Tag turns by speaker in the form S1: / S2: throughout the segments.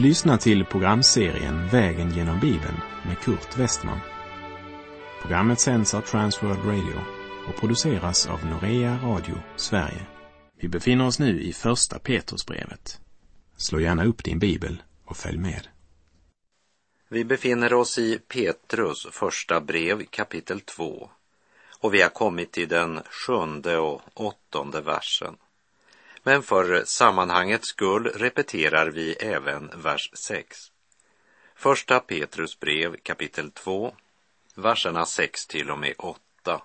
S1: Du lyssnar till programserien Vägen genom Bibeln med Kurt Westman. Programmet sänds av Transworld Radio och produceras av Norea Radio Sverige. Vi befinner oss nu i Första Petrusbrevet. Slå gärna upp din bibel och följ med.
S2: Vi befinner oss i Petrus första brev kapitel 2 och vi har kommit till den sjunde och åttonde versen. Men för sammanhangets skull repeterar vi även vers 6. Första Petrus brev kapitel 2, verserna 6 till och med 8.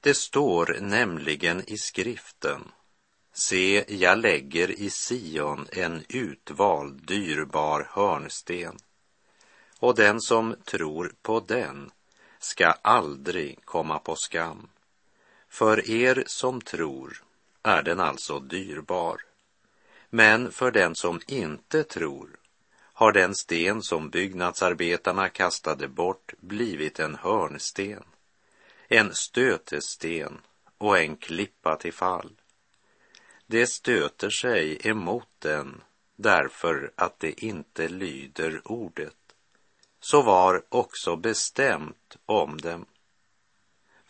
S2: Det står nämligen i skriften Se, jag lägger i Sion en utvald, dyrbar hörnsten och den som tror på den ska aldrig komma på skam. För er som tror är den alltså dyrbar. Men för den som inte tror har den sten som byggnadsarbetarna kastade bort blivit en hörnsten, en stötesten och en klippa till fall. Det stöter sig emot den därför att det inte lyder ordet. Så var också bestämt om dem.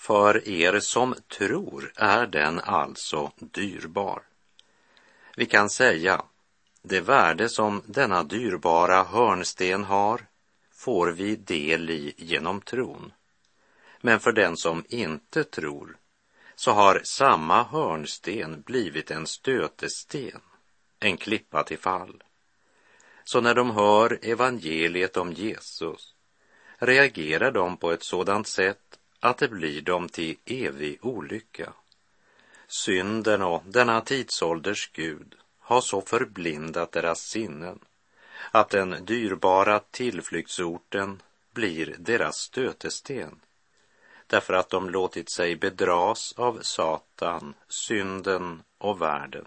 S2: För er som tror är den alltså dyrbar. Vi kan säga, det värde som denna dyrbara hörnsten har får vi del i genom tron. Men för den som inte tror så har samma hörnsten blivit en stötesten, en klippa till fall. Så när de hör evangeliet om Jesus reagerar de på ett sådant sätt att det blir dem till evig olycka. Synden och denna tidsålders Gud har så förblindat deras sinnen att den dyrbara tillflyktsorten blir deras stötesten därför att de låtit sig bedras av Satan, synden och världen.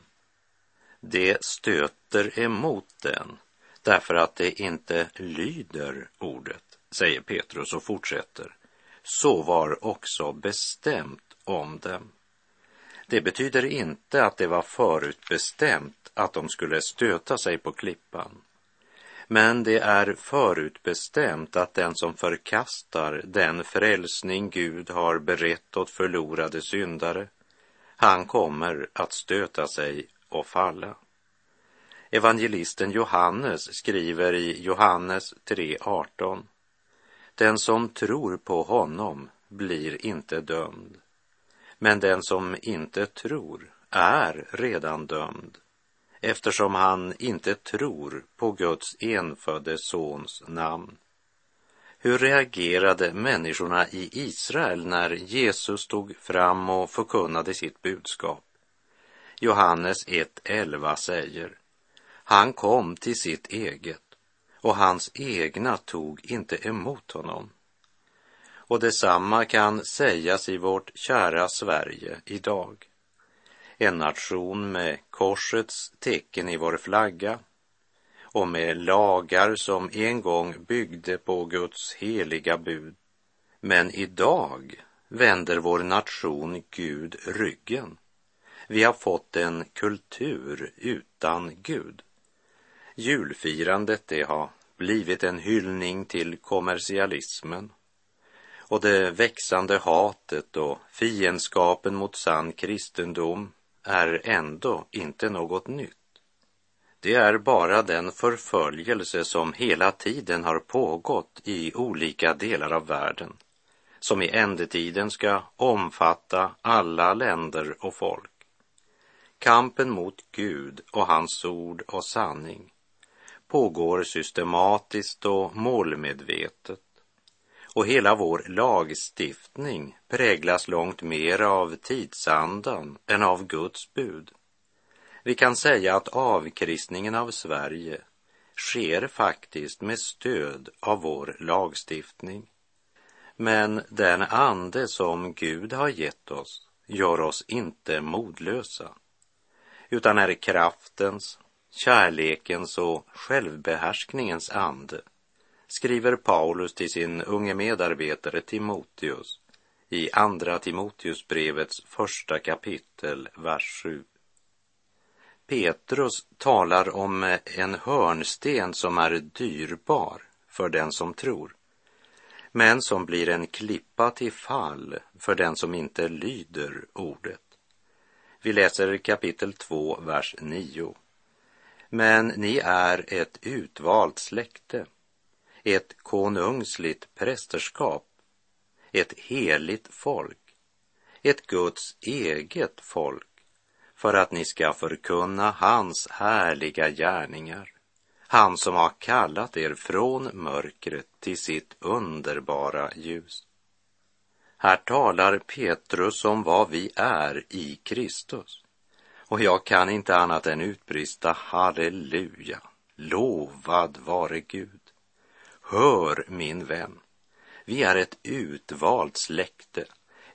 S2: Det stöter emot den därför att det inte lyder ordet, säger Petrus och fortsätter så var också bestämt om dem. Det betyder inte att det var förutbestämt att de skulle stöta sig på klippan. Men det är förutbestämt att den som förkastar den frälsning Gud har berett åt förlorade syndare, han kommer att stöta sig och falla. Evangelisten Johannes skriver i Johannes 3.18 den som tror på honom blir inte dömd. Men den som inte tror är redan dömd eftersom han inte tror på Guds enfödde sons namn. Hur reagerade människorna i Israel när Jesus stod fram och förkunnade sitt budskap? Johannes 1.11 säger, han kom till sitt eget och hans egna tog inte emot honom. Och detsamma kan sägas i vårt kära Sverige idag. En nation med korsets tecken i vår flagga och med lagar som en gång byggde på Guds heliga bud. Men idag vänder vår nation Gud ryggen. Vi har fått en kultur utan Gud. Julfirandet det har blivit en hyllning till kommersialismen och det växande hatet och fiendskapen mot sann kristendom är ändå inte något nytt. Det är bara den förföljelse som hela tiden har pågått i olika delar av världen, som i ändetiden ska omfatta alla länder och folk. Kampen mot Gud och hans ord och sanning pågår systematiskt och målmedvetet. Och hela vår lagstiftning präglas långt mer av tidsandan än av Guds bud. Vi kan säga att avkristningen av Sverige sker faktiskt med stöd av vår lagstiftning. Men den ande som Gud har gett oss gör oss inte modlösa, utan är kraftens, kärlekens och självbehärskningens ande skriver Paulus till sin unge medarbetare Timoteus i Andra Timoteusbrevets första kapitel, vers 7. Petrus talar om en hörnsten som är dyrbar för den som tror, men som blir en klippa till fall för den som inte lyder ordet. Vi läser kapitel 2, vers 9. Men ni är ett utvalt släkte, ett konungsligt prästerskap, ett heligt folk, ett Guds eget folk, för att ni ska förkunna hans härliga gärningar, han som har kallat er från mörkret till sitt underbara ljus. Här talar Petrus om vad vi är i Kristus. Och jag kan inte annat än utbrista halleluja, lovad vare Gud. Hör min vän, vi är ett utvalt släkte,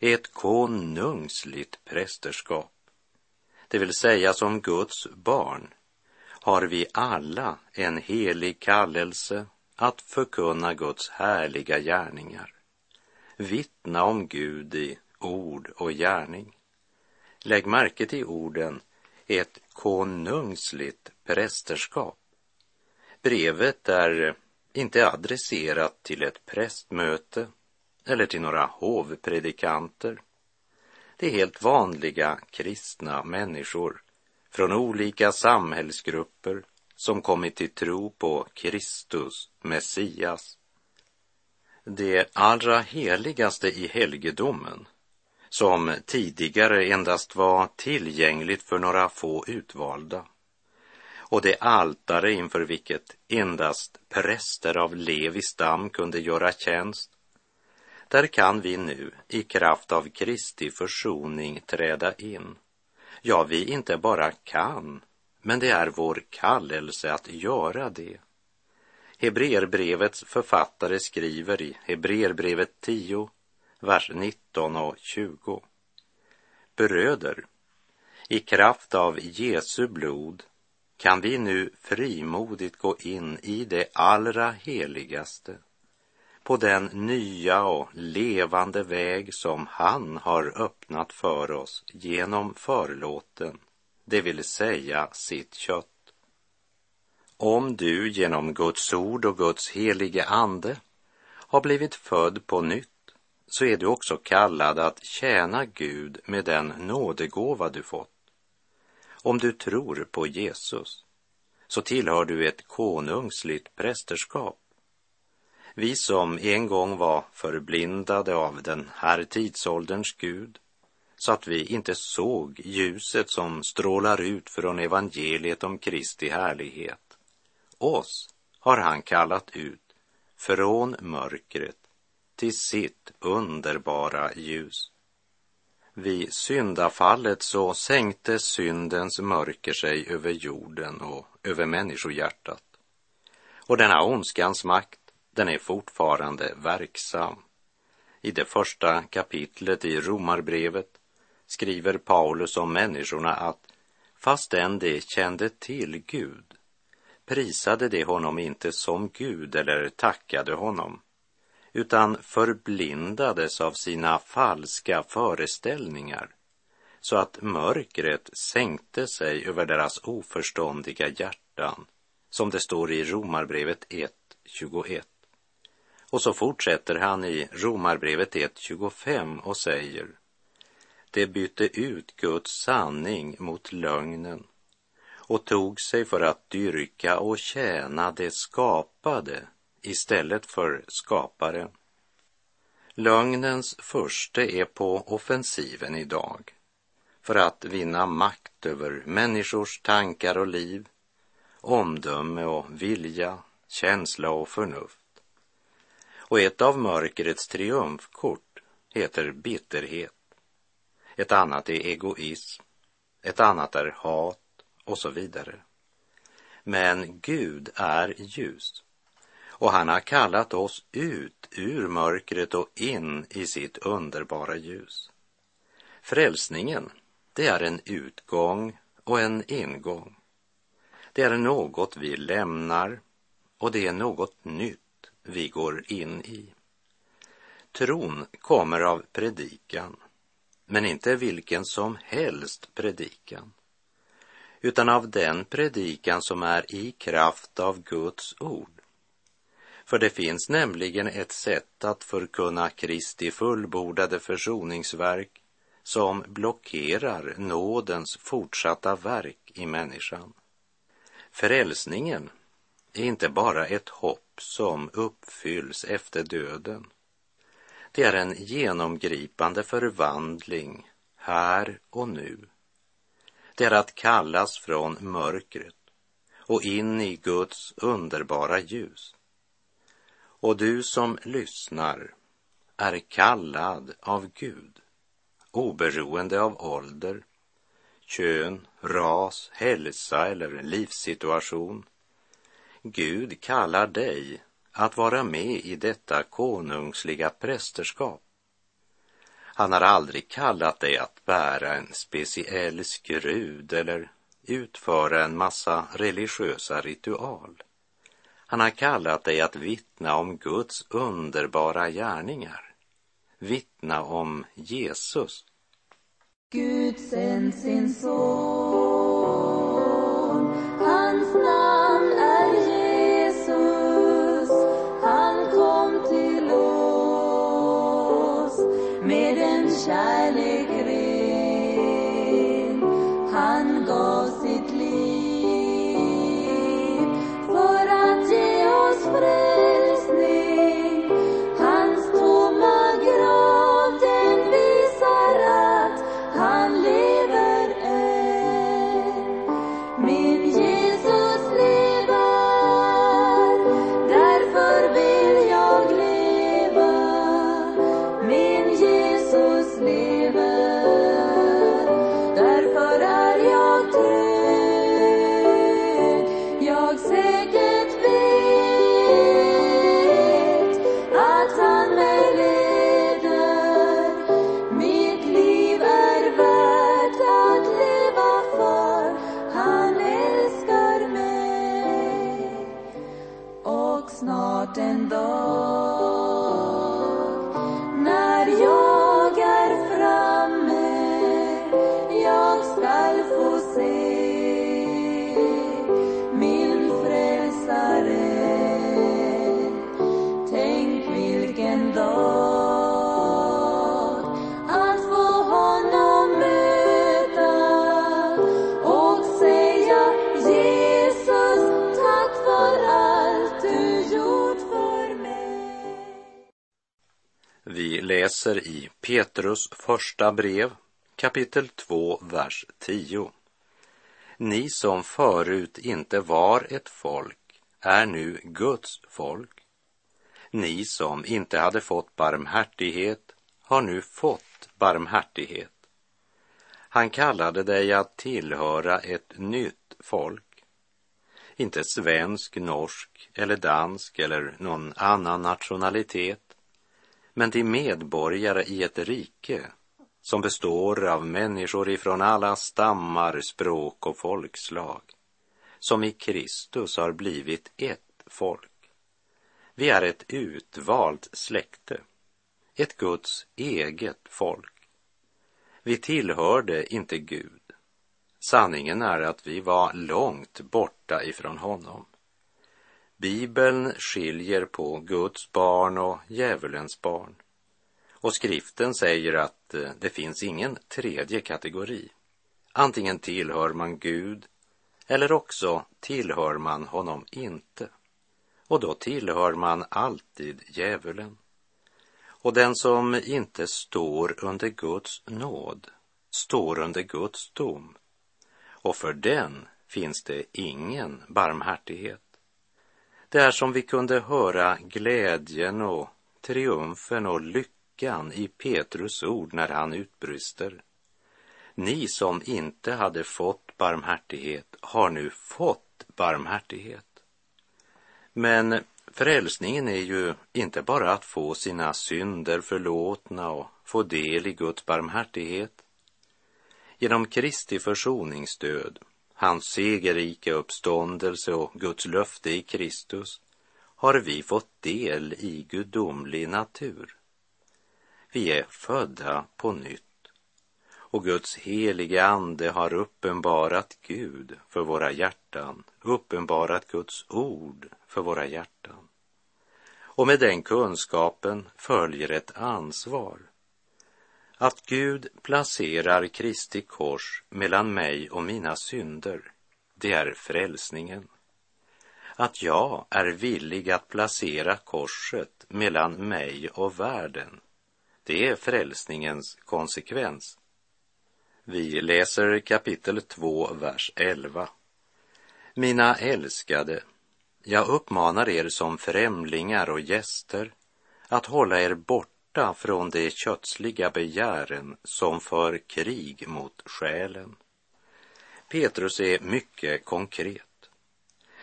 S2: ett konungsligt prästerskap. Det vill säga som Guds barn har vi alla en helig kallelse att förkunna Guds härliga gärningar, vittna om Gud i ord och gärning. Lägg märke till orden ett konungsligt prästerskap. Brevet är inte adresserat till ett prästmöte eller till några hovpredikanter. Det är helt vanliga kristna människor från olika samhällsgrupper som kommit till tro på Kristus, Messias. Det allra heligaste i helgedomen, som tidigare endast var tillgängligt för några få utvalda, och det altare inför vilket endast präster av Levi stam kunde göra tjänst, där kan vi nu i kraft av Kristi försoning träda in Ja, vi inte bara kan, men det är vår kallelse att göra det. Hebreerbrevets författare skriver i Hebreerbrevet 10, vers 19 och 20. Bröder, i kraft av Jesu blod kan vi nu frimodigt gå in i det allra heligaste på den nya och levande väg som han har öppnat för oss genom förlåten, det vill säga sitt kött. Om du genom Guds ord och Guds helige ande har blivit född på nytt så är du också kallad att tjäna Gud med den nådegåva du fått. Om du tror på Jesus så tillhör du ett konungsligt prästerskap vi som en gång var förblindade av den här tidsålderns Gud, så att vi inte såg ljuset som strålar ut från evangeliet om Kristi härlighet. Oss har han kallat ut från mörkret till sitt underbara ljus. Vid syndafallet så sänkte syndens mörker sig över jorden och över människohjärtat. Och denna ondskans makt den är fortfarande verksam. I det första kapitlet i Romarbrevet skriver Paulus om människorna att fastän de kände till Gud prisade de honom inte som Gud eller tackade honom utan förblindades av sina falska föreställningar så att mörkret sänkte sig över deras oförståndiga hjärtan, som det står i Romarbrevet 1.21. Och så fortsätter han i Romarbrevet 1.25 och säger Det bytte ut Guds sanning mot lögnen och tog sig för att dyrka och tjäna det skapade istället för skaparen. Lögnens förste är på offensiven idag för att vinna makt över människors tankar och liv, omdöme och vilja, känsla och förnuft. Och ett av mörkrets triumfkort heter bitterhet. Ett annat är egoism. Ett annat är hat och så vidare. Men Gud är ljus och han har kallat oss ut ur mörkret och in i sitt underbara ljus. Frälsningen, det är en utgång och en ingång. Det är något vi lämnar och det är något nytt vi går in i. Tron kommer av predikan, men inte vilken som helst predikan, utan av den predikan som är i kraft av Guds ord. För det finns nämligen ett sätt att förkunna Kristi fullbordade försoningsverk som blockerar nådens fortsatta verk i människan. Frälsningen är inte bara ett hopp som uppfylls efter döden. Det är en genomgripande förvandling här och nu. Det är att kallas från mörkret och in i Guds underbara ljus. Och du som lyssnar är kallad av Gud, oberoende av ålder, kön, ras, hälsa eller livssituation. Gud kallar dig att vara med i detta konungsliga prästerskap. Han har aldrig kallat dig att bära en speciell skrud eller utföra en massa religiösa ritual. Han har kallat dig att vittna om Guds underbara gärningar. Vittna om Jesus.
S3: Gud sänd sin son,
S2: Petrus första brev, kapitel 2, vers 10. Ni som förut inte var ett folk är nu Guds folk. Ni som inte hade fått barmhärtighet har nu fått barmhärtighet. Han kallade dig att tillhöra ett nytt folk. Inte svensk, norsk eller dansk eller någon annan nationalitet, men till medborgare i ett rike som består av människor ifrån alla stammar, språk och folkslag, som i Kristus har blivit ett folk. Vi är ett utvalt släkte, ett Guds eget folk. Vi tillhörde inte Gud. Sanningen är att vi var långt borta ifrån honom. Bibeln skiljer på Guds barn och djävulens barn. Och skriften säger att eh, det finns ingen tredje kategori. Antingen tillhör man Gud eller också tillhör man honom inte. Och då tillhör man alltid djävulen. Och den som inte står under Guds nåd står under Guds dom. Och för den finns det ingen barmhärtighet. Det är som vi kunde höra glädjen och triumfen och lyckan i Petrus ord när han utbrister. Ni som inte hade fått barmhärtighet har nu fått barmhärtighet. Men frälsningen är ju inte bara att få sina synder förlåtna och få del i Guds barmhärtighet. Genom Kristi försoningsdöd, hans segerrika uppståndelse och Guds löfte i Kristus har vi fått del i gudomlig natur. Vi är födda på nytt och Guds helige ande har uppenbarat Gud för våra hjärtan, uppenbarat Guds ord för våra hjärtan. Och med den kunskapen följer ett ansvar. Att Gud placerar Kristi kors mellan mig och mina synder, det är frälsningen. Att jag är villig att placera korset mellan mig och världen, det är frälsningens konsekvens. Vi läser kapitel 2, vers 11. Mina älskade, jag uppmanar er som främlingar och gäster att hålla er borta från de kötsliga begären som för krig mot själen. Petrus är mycket konkret.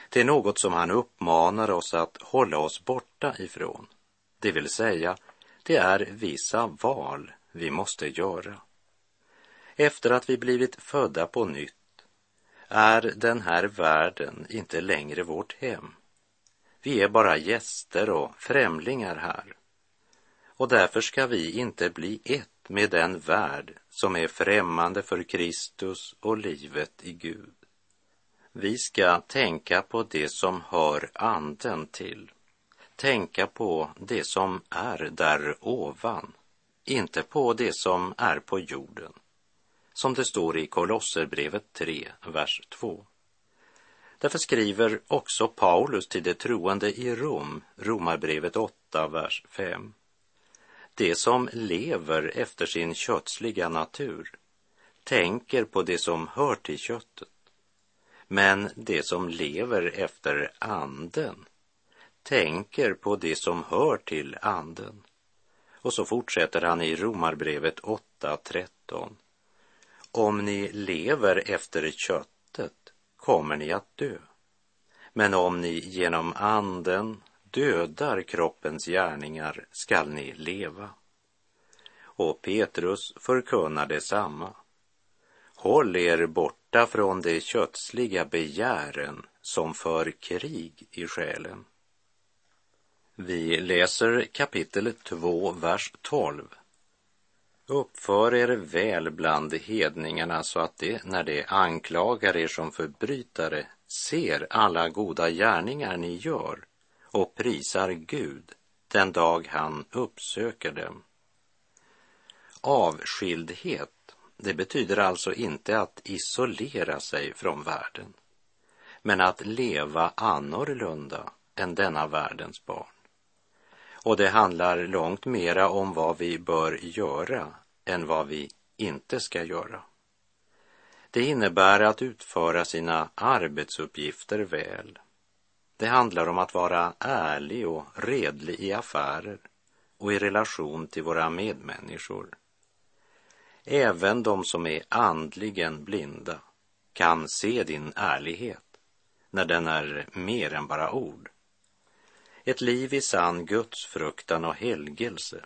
S2: Det är något som han uppmanar oss att hålla oss borta ifrån. Det vill säga, det är vissa val vi måste göra. Efter att vi blivit födda på nytt är den här världen inte längre vårt hem. Vi är bara gäster och främlingar här. Och därför ska vi inte bli ett med den värld som är främmande för Kristus och livet i Gud. Vi ska tänka på det som hör anden till. Tänka på det som är där ovan, inte på det som är på jorden som det står i Kolosserbrevet 3, vers 2. Därför skriver också Paulus till de troende i Rom, Romarbrevet 8, vers 5. Det som lever efter sin kötsliga natur tänker på det som hör till köttet. Men det som lever efter anden tänker på det som hör till anden. Och så fortsätter han i Romarbrevet 8.13. Om ni lever efter köttet kommer ni att dö. Men om ni genom anden dödar kroppens gärningar skall ni leva. Och Petrus förkunnar detsamma. Håll er borta från de kötsliga begären som för krig i själen. Vi läser kapitel 2, vers 12 Uppför er väl bland hedningarna så att de, när de anklagar er som förbrytare, ser alla goda gärningar ni gör och prisar Gud den dag han uppsöker dem. Avskildhet, det betyder alltså inte att isolera sig från världen, men att leva annorlunda än denna världens barn. Och det handlar långt mera om vad vi bör göra än vad vi inte ska göra. Det innebär att utföra sina arbetsuppgifter väl. Det handlar om att vara ärlig och redlig i affärer och i relation till våra medmänniskor. Även de som är andligen blinda kan se din ärlighet när den är mer än bara ord. Ett liv i sann gudsfruktan och helgelse,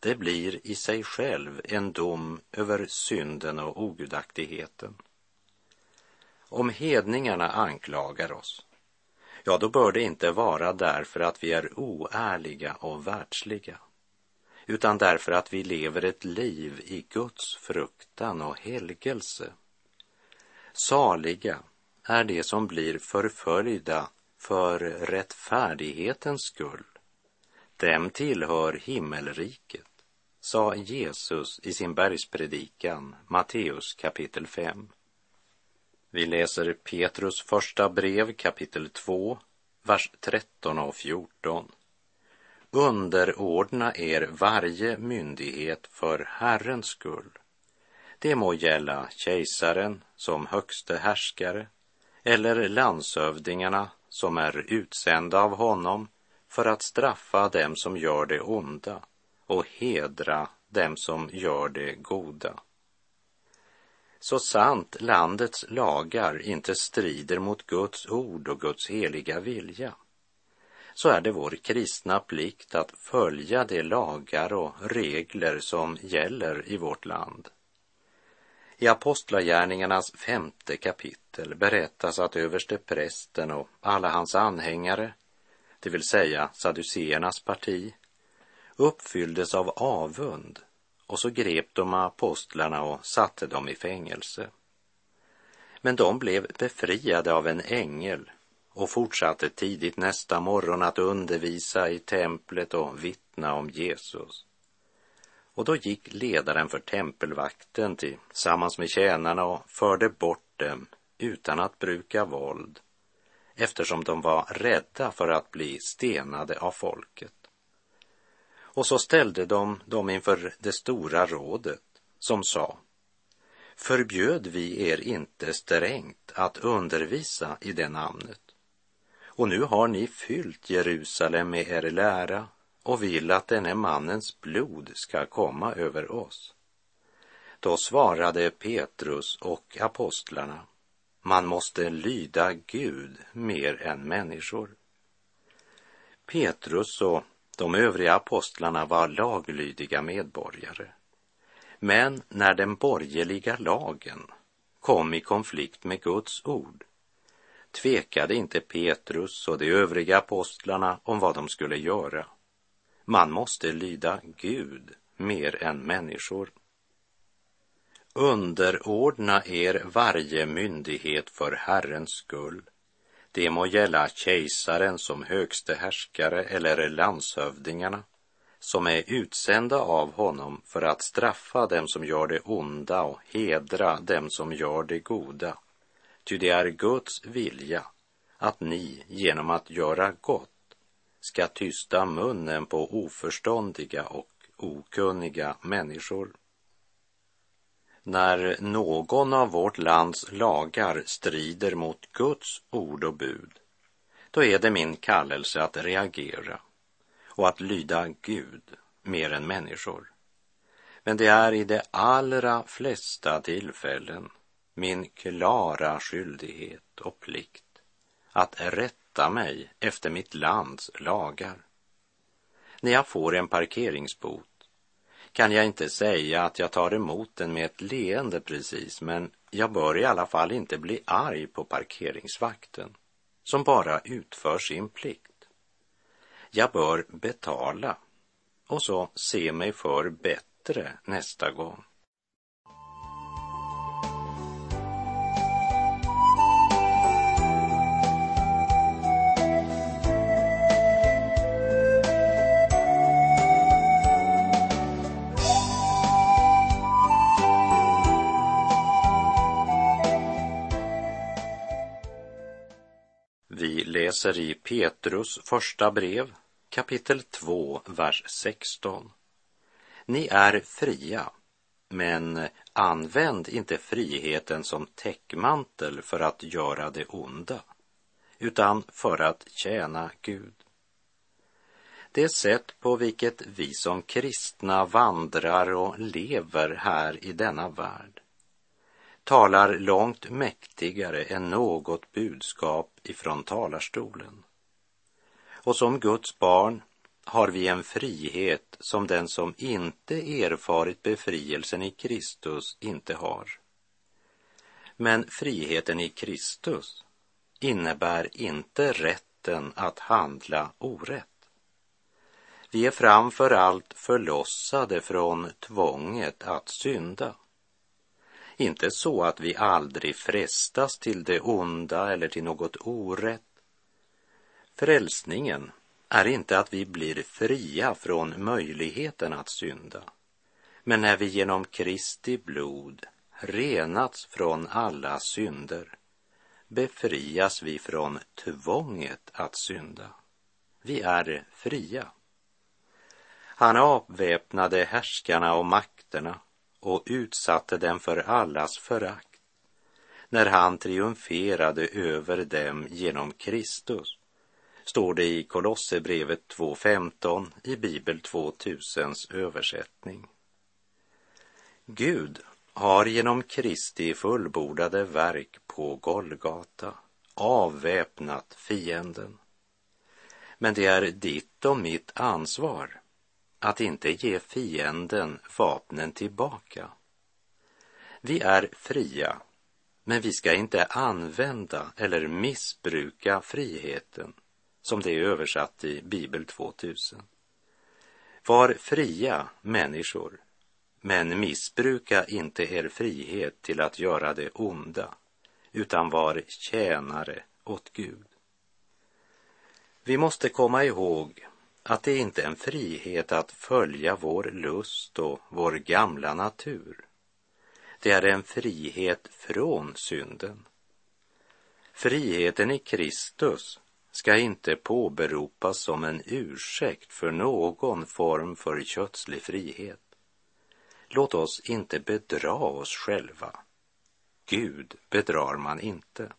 S2: det blir i sig själv en dom över synden och ogudaktigheten. Om hedningarna anklagar oss, ja, då bör det inte vara därför att vi är oärliga och världsliga, utan därför att vi lever ett liv i Guds fruktan och helgelse. Saliga är de som blir förföljda för rättfärdighetens skull. Dem tillhör himmelriket, sa Jesus i sin bergspredikan, Matteus kapitel 5. Vi läser Petrus första brev kapitel 2, vers 13 och 14. Underordna er varje myndighet för Herrens skull. Det må gälla kejsaren som högste härskare eller landshövdingarna som är utsända av honom för att straffa dem som gör det onda och hedra dem som gör det goda. Så sant landets lagar inte strider mot Guds ord och Guds heliga vilja, så är det vår kristna plikt att följa de lagar och regler som gäller i vårt land. I Apostlagärningarnas femte kapitel berättas att överste prästen och alla hans anhängare, det vill säga saduceernas parti, uppfylldes av avund och så grep de apostlarna och satte dem i fängelse. Men de blev befriade av en ängel och fortsatte tidigt nästa morgon att undervisa i templet och vittna om Jesus. Och då gick ledaren för tempelvakten tillsammans med tjänarna och förde bort dem utan att bruka våld eftersom de var rädda för att bli stenade av folket. Och så ställde de dem inför det stora rådet som sa Förbjöd vi er inte strängt att undervisa i det namnet? Och nu har ni fyllt Jerusalem med er lära och vill att denne mannens blod ska komma över oss. Då svarade Petrus och apostlarna, man måste lyda Gud mer än människor. Petrus och de övriga apostlarna var laglydiga medborgare. Men när den borgerliga lagen kom i konflikt med Guds ord tvekade inte Petrus och de övriga apostlarna om vad de skulle göra. Man måste lyda Gud mer än människor. Underordna er varje myndighet för Herrens skull. Det må gälla kejsaren som högste härskare eller landshövdingarna som är utsända av honom för att straffa dem som gör det onda och hedra dem som gör det goda. Ty det är Guds vilja att ni genom att göra gott ska tysta munnen på oförståndiga och okunniga människor. När någon av vårt lands lagar strider mot Guds ord och bud, då är det min kallelse att reagera och att lyda Gud mer än människor. Men det är i de allra flesta tillfällen min klara skyldighet och plikt att rätta mig efter mitt lands lagar. När jag får en parkeringsbot kan jag inte säga att jag tar emot den med ett leende precis, men jag bör i alla fall inte bli arg på parkeringsvakten som bara utför sin plikt. Jag bör betala och så se mig för bättre nästa gång. Läser i Petrus första brev, kapitel 2, vers 16. Ni är fria, men använd inte friheten som täckmantel för att göra det onda, utan för att tjäna Gud. Det sätt på vilket vi som kristna vandrar och lever här i denna värld talar långt mäktigare än något budskap ifrån talarstolen. Och som Guds barn har vi en frihet som den som inte erfarit befrielsen i Kristus inte har. Men friheten i Kristus innebär inte rätten att handla orätt. Vi är framför allt förlossade från tvånget att synda. Inte så att vi aldrig frestas till det onda eller till något orätt. Frälsningen är inte att vi blir fria från möjligheten att synda. Men när vi genom Kristi blod renats från alla synder befrias vi från tvånget att synda. Vi är fria. Han avväpnade härskarna och makterna och utsatte dem för allas förakt när han triumferade över dem genom Kristus, står det i Kolosserbrevet 2.15 i Bibel 2000s översättning. Gud har genom Kristi fullbordade verk på Golgata avväpnat fienden. Men det är ditt och mitt ansvar att inte ge fienden vapnen tillbaka. Vi är fria, men vi ska inte använda eller missbruka friheten som det är översatt i Bibel 2000. Var fria människor, Men missbruka inte er frihet till att göra det onda, utan var tjänare åt Gud. Vi måste komma ihåg att det inte är en frihet att följa vår lust och vår gamla natur. Det är en frihet från synden. Friheten i Kristus ska inte påberopas som en ursäkt för någon form för kötslig frihet. Låt oss inte bedra oss själva. Gud bedrar man inte.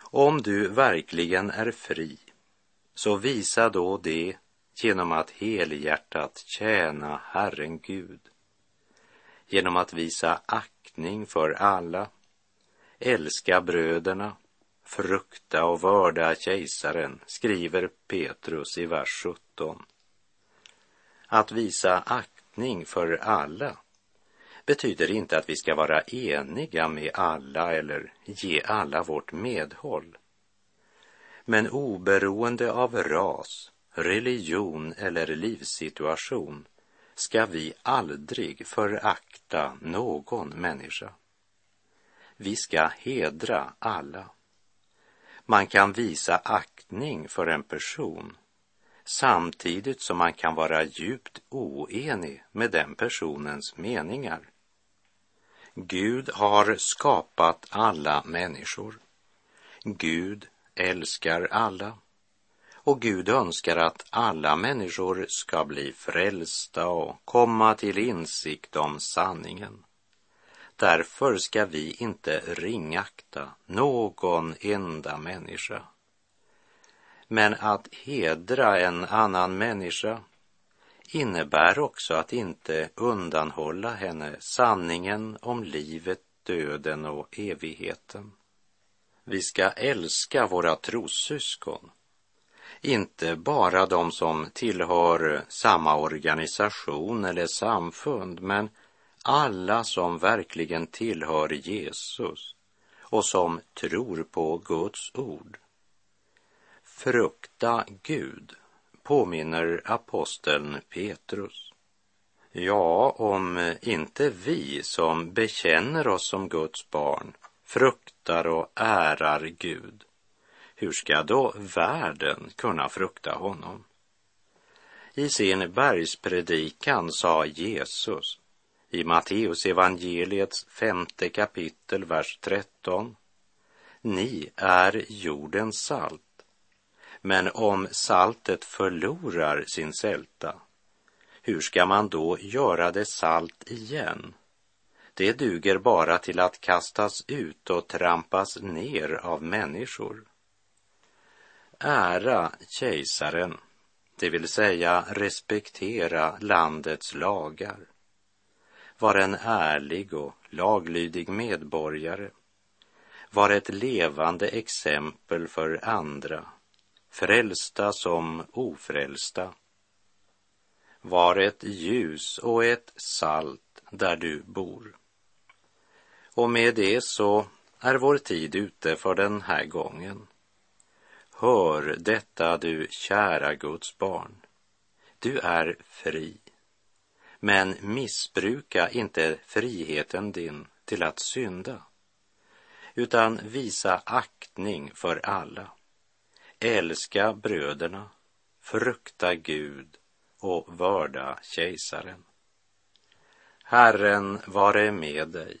S2: Om du verkligen är fri, så visa då det genom att helhjärtat tjäna Herren Gud. Genom att visa aktning för alla, älska bröderna, frukta och vörda kejsaren, skriver Petrus i vers 17. Att visa aktning för alla betyder inte att vi ska vara eniga med alla eller ge alla vårt medhåll. Men oberoende av ras, religion eller livssituation ska vi aldrig förakta någon människa. Vi ska hedra alla. Man kan visa aktning för en person samtidigt som man kan vara djupt oenig med den personens meningar. Gud har skapat alla människor. Gud älskar alla. Och Gud önskar att alla människor ska bli frälsta och komma till insikt om sanningen. Därför ska vi inte ringakta någon enda människa. Men att hedra en annan människa innebär också att inte undanhålla henne sanningen om livet, döden och evigheten. Vi ska älska våra trossyskon, inte bara de som tillhör samma organisation eller samfund, men alla som verkligen tillhör Jesus och som tror på Guds ord. Frukta Gud påminner aposteln Petrus. Ja, om inte vi som bekänner oss som Guds barn fruktar och ärar Gud, hur ska då världen kunna frukta honom? I sin bergspredikan sa Jesus i Matteus evangeliets femte kapitel, vers 13. Ni är jordens salt. Men om saltet förlorar sin sälta, hur ska man då göra det salt igen? Det duger bara till att kastas ut och trampas ner av människor. Ära kejsaren, det vill säga respektera landets lagar. Var en ärlig och laglydig medborgare. Var ett levande exempel för andra frälsta som ofrälsta. Var ett ljus och ett salt där du bor. Och med det så är vår tid ute för den här gången. Hör detta du kära Guds barn. Du är fri. Men missbruka inte friheten din till att synda, utan visa aktning för alla älska bröderna, frukta Gud och vörda kejsaren. Herren vare med dig,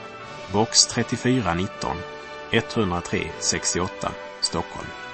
S1: box 3419 103 68 Stockholm.